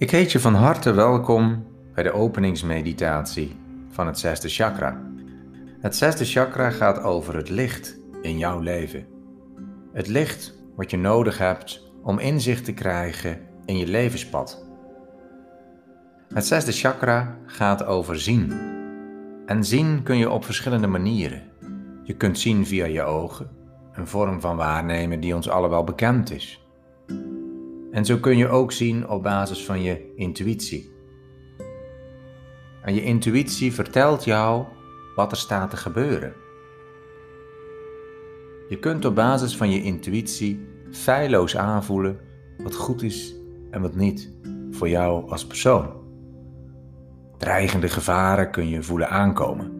Ik heet je van harte welkom bij de openingsmeditatie van het zesde chakra. Het zesde chakra gaat over het licht in jouw leven. Het licht wat je nodig hebt om inzicht te krijgen in je levenspad. Het zesde chakra gaat over zien. En zien kun je op verschillende manieren. Je kunt zien via je ogen, een vorm van waarnemen die ons allemaal bekend is. En zo kun je ook zien op basis van je intuïtie. En je intuïtie vertelt jou wat er staat te gebeuren. Je kunt op basis van je intuïtie feilloos aanvoelen wat goed is en wat niet voor jou als persoon. Dreigende gevaren kun je voelen aankomen.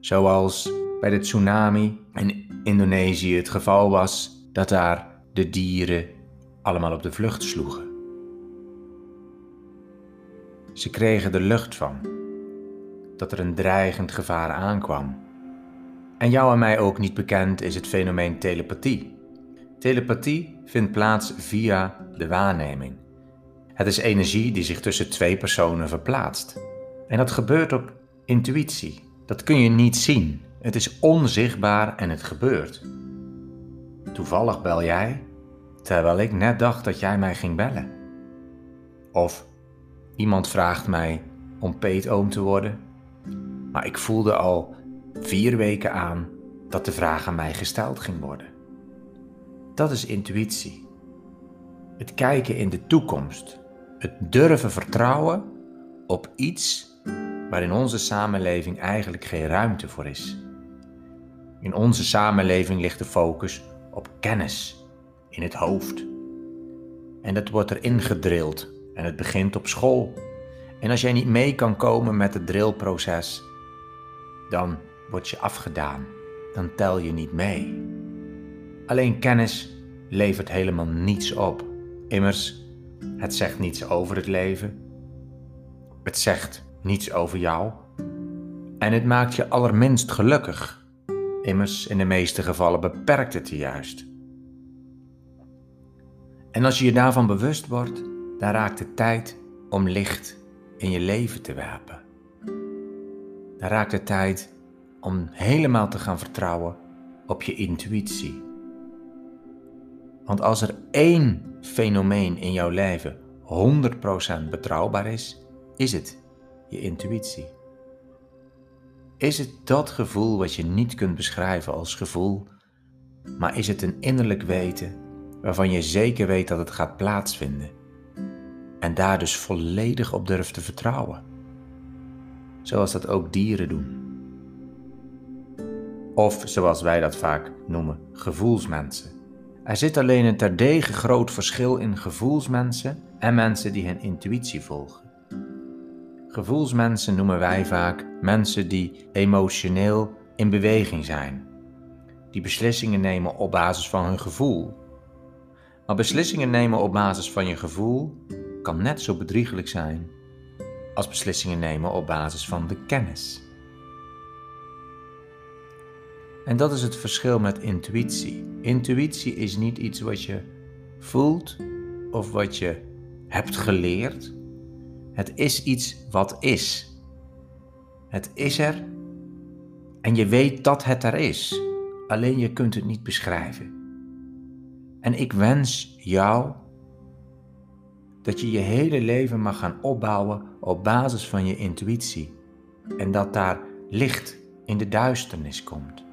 Zoals bij de tsunami in Indonesië het geval was dat daar de dieren allemaal op de vlucht sloegen. Ze kregen er lucht van dat er een dreigend gevaar aankwam. En jou en mij ook niet bekend is het fenomeen telepathie. Telepathie vindt plaats via de waarneming. Het is energie die zich tussen twee personen verplaatst. En dat gebeurt op intuïtie. Dat kun je niet zien. Het is onzichtbaar en het gebeurt. Toevallig bel jij, terwijl ik net dacht dat jij mij ging bellen. Of iemand vraagt mij om peetoom te worden, maar ik voelde al vier weken aan dat de vraag aan mij gesteld ging worden. Dat is intuïtie. Het kijken in de toekomst. Het durven vertrouwen op iets waar in onze samenleving eigenlijk geen ruimte voor is. In onze samenleving ligt de focus op kennis in het hoofd. En dat wordt erin gedrild en het begint op school. En als jij niet mee kan komen met het drillproces, dan word je afgedaan. Dan tel je niet mee. Alleen kennis levert helemaal niets op. Immers, het zegt niets over het leven. Het zegt niets over jou. En het maakt je allerminst gelukkig. Immers, in de meeste gevallen beperkt het je juist. En als je je daarvan bewust wordt, dan raakt het tijd om licht in je leven te werpen. Dan raakt het tijd om helemaal te gaan vertrouwen op je intuïtie. Want als er één fenomeen in jouw leven 100% betrouwbaar is, is het je intuïtie. Is het dat gevoel wat je niet kunt beschrijven als gevoel, maar is het een innerlijk weten waarvan je zeker weet dat het gaat plaatsvinden en daar dus volledig op durft te vertrouwen, zoals dat ook dieren doen. Of zoals wij dat vaak noemen, gevoelsmensen. Er zit alleen een terdege groot verschil in gevoelsmensen en mensen die hun intuïtie volgen. Gevoelsmensen noemen wij vaak mensen die emotioneel in beweging zijn, die beslissingen nemen op basis van hun gevoel. Maar beslissingen nemen op basis van je gevoel kan net zo bedriegelijk zijn als beslissingen nemen op basis van de kennis. En dat is het verschil met intuïtie. Intuïtie is niet iets wat je voelt of wat je hebt geleerd het is iets wat is. Het is er en je weet dat het er is, alleen je kunt het niet beschrijven. En ik wens jou dat je je hele leven mag gaan opbouwen op basis van je intuïtie en dat daar licht in de duisternis komt.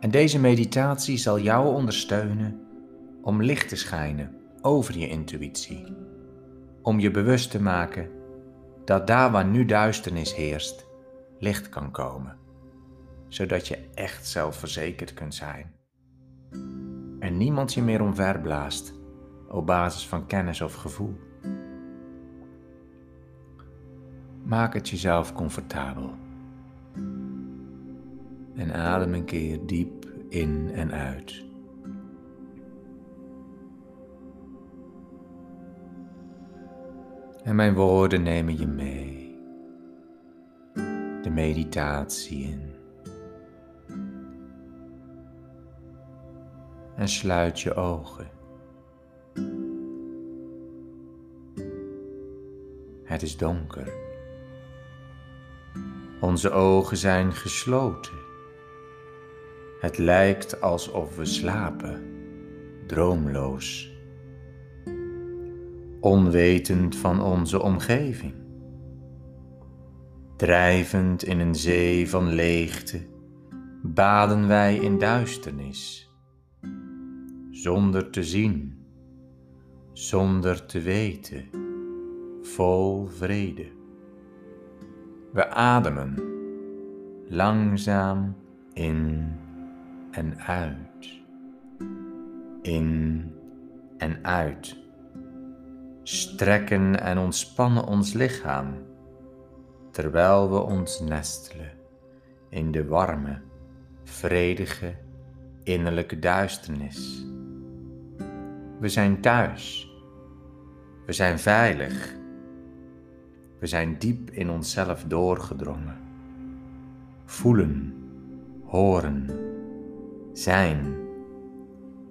En deze meditatie zal jou ondersteunen om licht te schijnen over je intuïtie om je bewust te maken dat daar waar nu duisternis heerst, licht kan komen, zodat je echt zelfverzekerd kunt zijn. En niemand je meer omverblaast op basis van kennis of gevoel. Maak het jezelf comfortabel. En adem een keer diep in en uit. En mijn woorden nemen je mee. De meditatie in. En sluit je ogen. Het is donker. Onze ogen zijn gesloten. Het lijkt alsof we slapen, droomloos, onwetend van onze omgeving, drijvend in een zee van leegte, baden wij in duisternis, zonder te zien, zonder te weten, vol vrede. We ademen langzaam in en uit. In en uit. Strekken en ontspannen ons lichaam terwijl we ons nestelen in de warme, vredige, innerlijke duisternis. We zijn thuis. We zijn veilig. We zijn diep in onszelf doorgedrongen. Voelen, horen, zijn,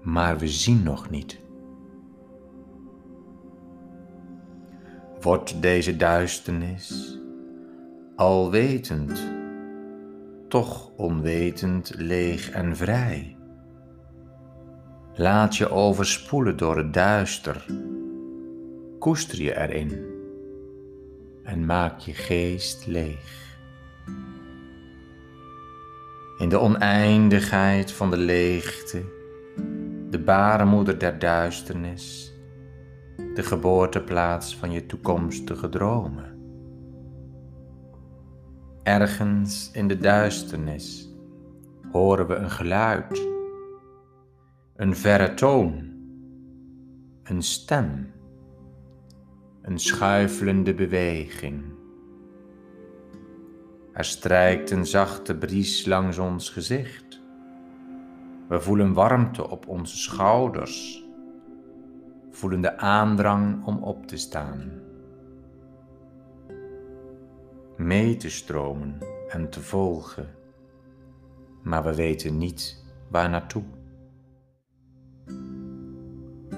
maar we zien nog niet. Wordt deze duisternis alwetend, toch onwetend, leeg en vrij? Laat je overspoelen door het duister, koester je erin en maak je geest leeg. In de oneindigheid van de leegte, de baarmoeder der duisternis, de geboorteplaats van je toekomstige dromen. Ergens in de duisternis horen we een geluid, een verre toon, een stem, een schuifelende beweging. Er strijkt een zachte bries langs ons gezicht. We voelen warmte op onze schouders, voelen de aandrang om op te staan, mee te stromen en te volgen, maar we weten niet waar naartoe.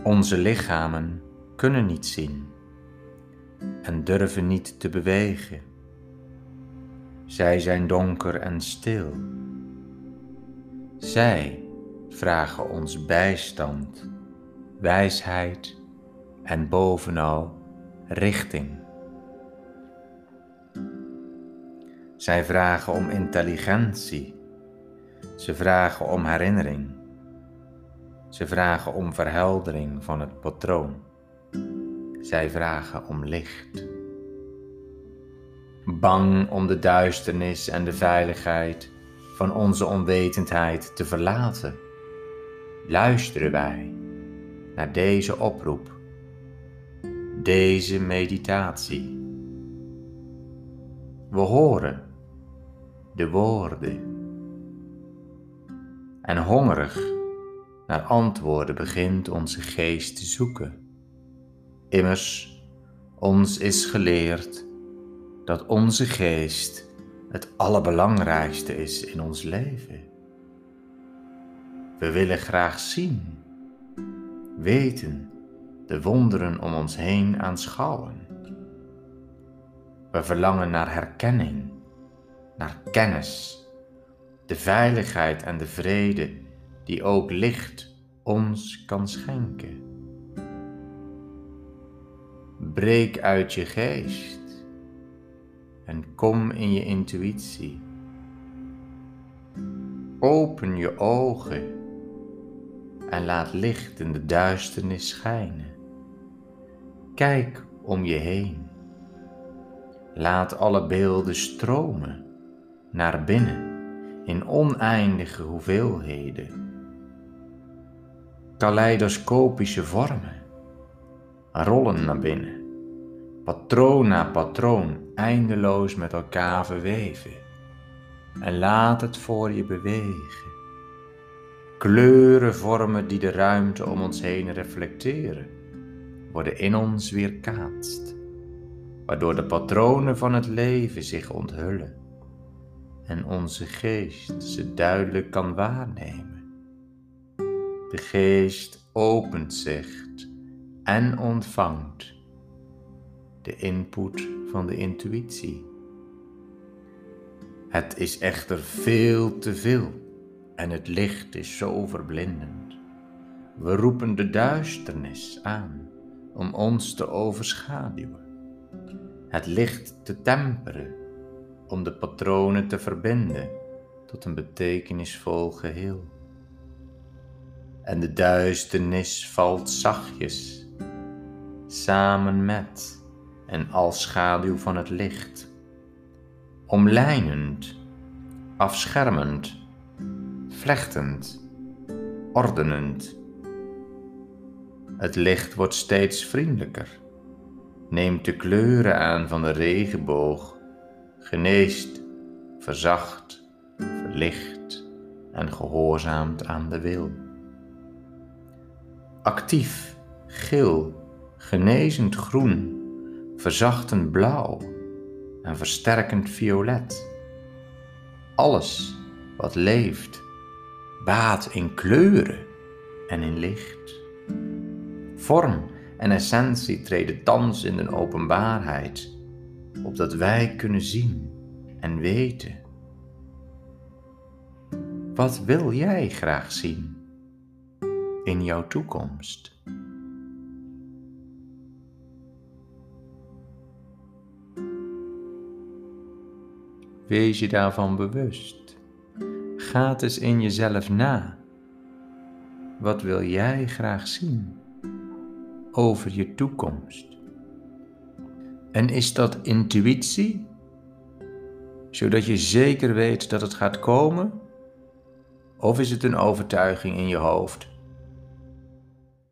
Onze lichamen kunnen niet zien en durven niet te bewegen. Zij zijn donker en stil. Zij vragen ons bijstand, wijsheid en bovenal richting. Zij vragen om intelligentie. Ze vragen om herinnering. Ze vragen om verheldering van het patroon. Zij vragen om licht bang om de duisternis en de veiligheid van onze onwetendheid te verlaten, luisteren wij naar deze oproep, deze meditatie. We horen de woorden en hongerig naar antwoorden begint onze geest te zoeken. Immers, ons is geleerd dat onze geest het allerbelangrijkste is in ons leven. We willen graag zien, weten, de wonderen om ons heen aanschouwen. We verlangen naar herkenning, naar kennis, de veiligheid en de vrede die ook licht ons kan schenken. Breek uit je geest en kom in je intuïtie. Open je ogen en laat licht in de duisternis schijnen. Kijk om je heen. Laat alle beelden stromen naar binnen in oneindige hoeveelheden. Kaleidoscopische vormen rollen naar binnen patroon na patroon eindeloos met elkaar verweven. En laat het voor je bewegen. Kleuren vormen die de ruimte om ons heen reflecteren, worden in ons weerkaatst, waardoor de patronen van het leven zich onthullen en onze geest ze duidelijk kan waarnemen. De geest opent zich en ontvangt de input van de intuïtie. Het is echter veel te veel en het licht is zo verblindend. We roepen de duisternis aan om ons te overschaduwen, het licht te temperen om de patronen te verbinden tot een betekenisvol geheel. En de duisternis valt zachtjes samen met en als schaduw van het licht, omlijnend, afschermend, vlechtend, ordenend. Het licht wordt steeds vriendelijker, neemt de kleuren aan van de regenboog, geneest, verzacht, verlicht en gehoorzaamt aan de wil. Actief, geel, genezend groen, verzachtend blauw en versterkend violet. Alles wat leeft, baat in kleuren en in licht. Vorm en essentie treden thans in de openbaarheid, opdat wij kunnen zien en weten. Wat wil jij graag zien in jouw toekomst? Wees je daarvan bewust. Ga eens in jezelf na. Wat wil jij graag zien over je toekomst? En is dat intuïtie, zodat je zeker weet dat het gaat komen? Of is het een overtuiging in je hoofd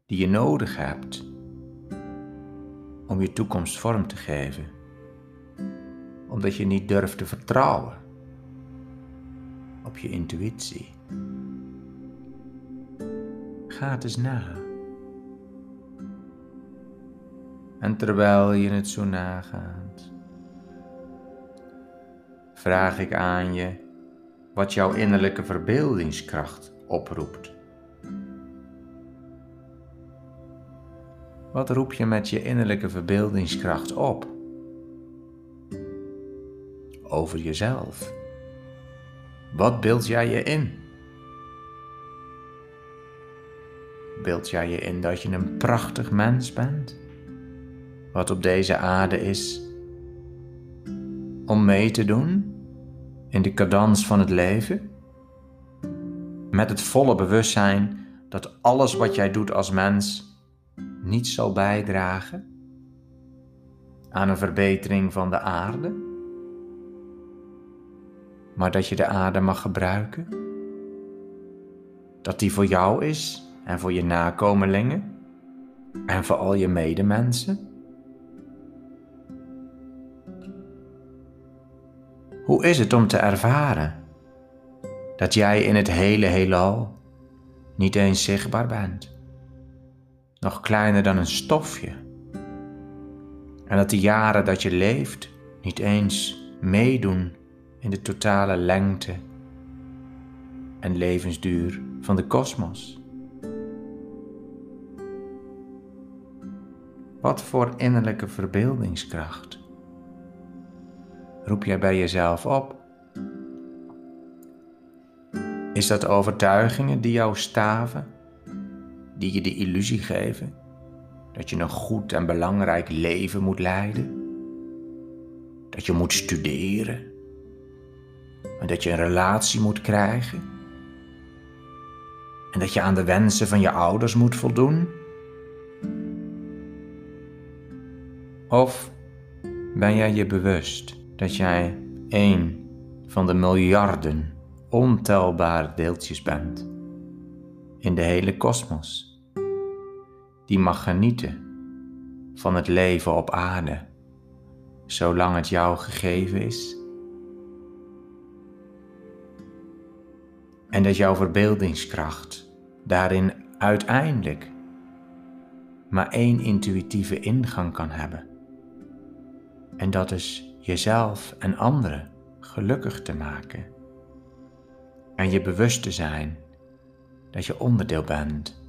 die je nodig hebt om je toekomst vorm te geven? Omdat je niet durft te vertrouwen op je intuïtie. Ga het eens na. En terwijl je het zo nagaat, vraag ik aan je wat jouw innerlijke verbeeldingskracht oproept. Wat roep je met je innerlijke verbeeldingskracht op? Over jezelf. Wat beeld jij je in? Beeld jij je in dat je een prachtig mens bent? Wat op deze aarde is om mee te doen in de cadans van het leven? Met het volle bewustzijn dat alles wat jij doet als mens niet zal bijdragen aan een verbetering van de aarde, maar dat je de aarde mag gebruiken, dat die voor jou is en voor je nakomelingen en voor al je medemensen. Hoe is het om te ervaren dat jij in het hele heelal niet eens zichtbaar bent? Nog kleiner dan een stofje. En dat de jaren dat je leeft niet eens meedoen in de totale lengte en levensduur van de kosmos. Wat voor innerlijke verbeeldingskracht roep jij bij jezelf op? Is dat overtuigingen die jou staven? Die je de illusie geven dat je een goed en belangrijk leven moet leiden, dat je moet studeren en dat je een relatie moet krijgen en dat je aan de wensen van je ouders moet voldoen? Of ben jij je bewust dat jij één van de miljarden ontelbare deeltjes bent in de hele kosmos? Die mag genieten van het leven op aarde, zolang het jou gegeven is. En dat jouw verbeeldingskracht daarin uiteindelijk maar één intuïtieve ingang kan hebben. En dat is jezelf en anderen gelukkig te maken. En je bewust te zijn dat je onderdeel bent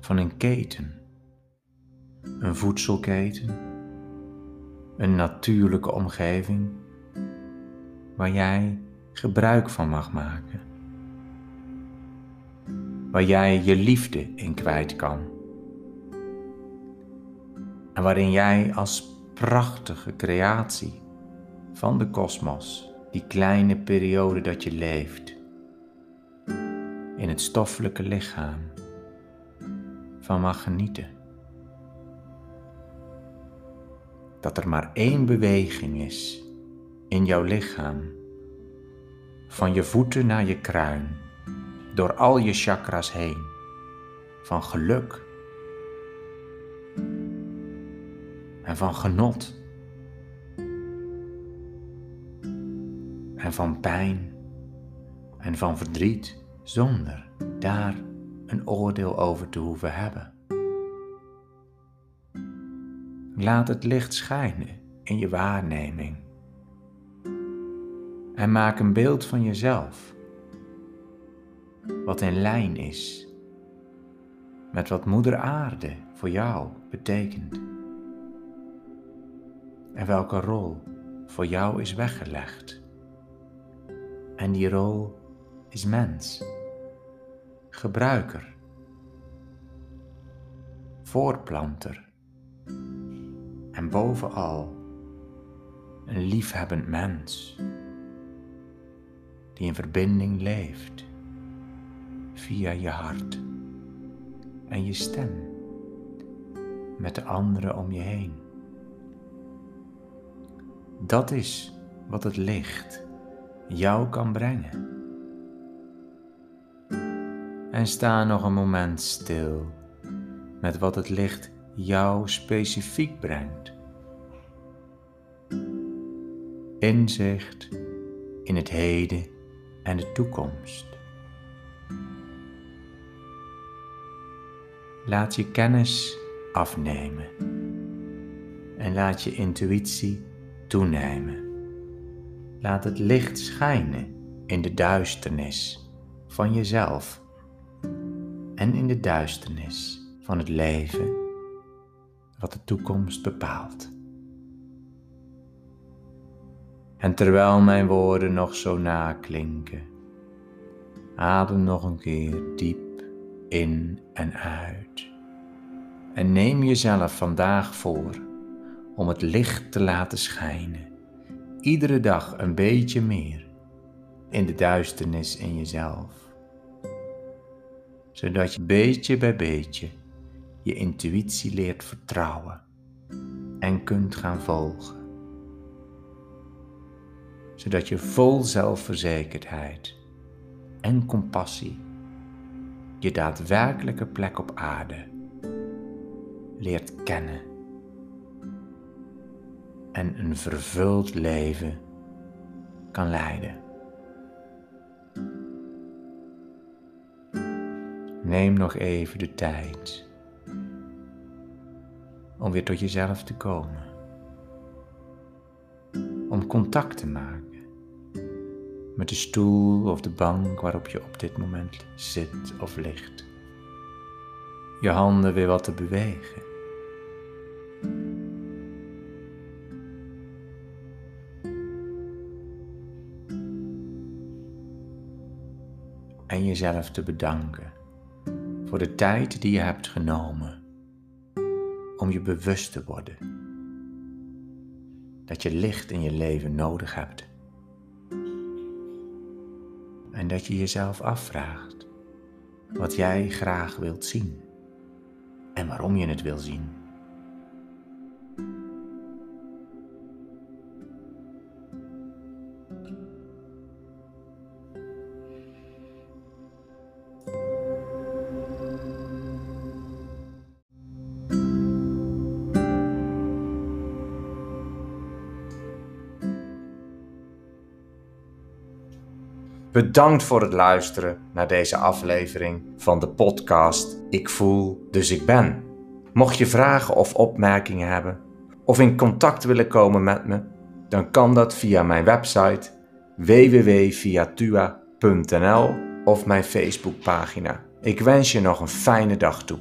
van een keten een voedselketen, een natuurlijke omgeving waar jij gebruik van mag maken. Waar jij je liefde in kwijt kan. En waarin jij als prachtige creatie van de kosmos, die kleine periode dat je leeft, in het stoffelijke lichaam, van mag genieten. Dat er maar één beweging is in jouw lichaam, van je voeten naar je kruin, door al je chakras heen, van geluk en van genot. En van pijn en van verdriet zonder daar een oordeel over te hoeven hebben. Laat het licht schijnen in je waarneming. En maak een beeld van jezelf wat in lijn is met wat Moeder Aarde voor jou betekent. En welke rol voor jou is weggelegd. En die rol is mens, gebruiker, voortplanter en bovenal een liefhebbend mens die in verbinding leeft via je hart en je stem met de anderen om je heen. Dat is wat het licht jou kan brengen. En sta nog een moment stil met wat het licht jou specifiek brengt. Inzicht in het heden en de toekomst. Laat je kennis afnemen en laat je intuïtie toenemen. Laat het licht schijnen in de duisternis van jezelf en in de duisternis van het leven wat de toekomst bepaalt. En terwijl mijn woorden nog zo naklinken, adem nog een keer diep in en uit. En neem jezelf vandaag voor om het licht te laten schijnen, iedere dag een beetje meer in de duisternis in jezelf. Zodat je beetje bij beetje je intuïtie leert vertrouwen en kunt gaan volgen. Zodat je vol zelfverzekerdheid en compassie je daadwerkelijke plek op aarde leert kennen en een vervuld leven kan leiden. Neem nog even de tijd om weer tot jezelf te komen, om contact te maken met de stoel of de bank waarop je op dit moment zit of ligt. Je handen weer wat te bewegen. En jezelf te bedanken voor de tijd die je hebt genomen om je bewust te worden dat je licht in je leven nodig hebt en dat je jezelf afvraagt wat jij graag wilt zien en waarom je het wil zien. Bedankt voor het luisteren naar deze aflevering van de podcast Ik voel, dus ik ben. Mocht je vragen of opmerkingen hebben of in contact willen komen met me, dan kan dat via mijn website www.viatua.nl of mijn Facebookpagina. Ik wens je nog een fijne dag toe.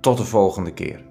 Tot de volgende keer.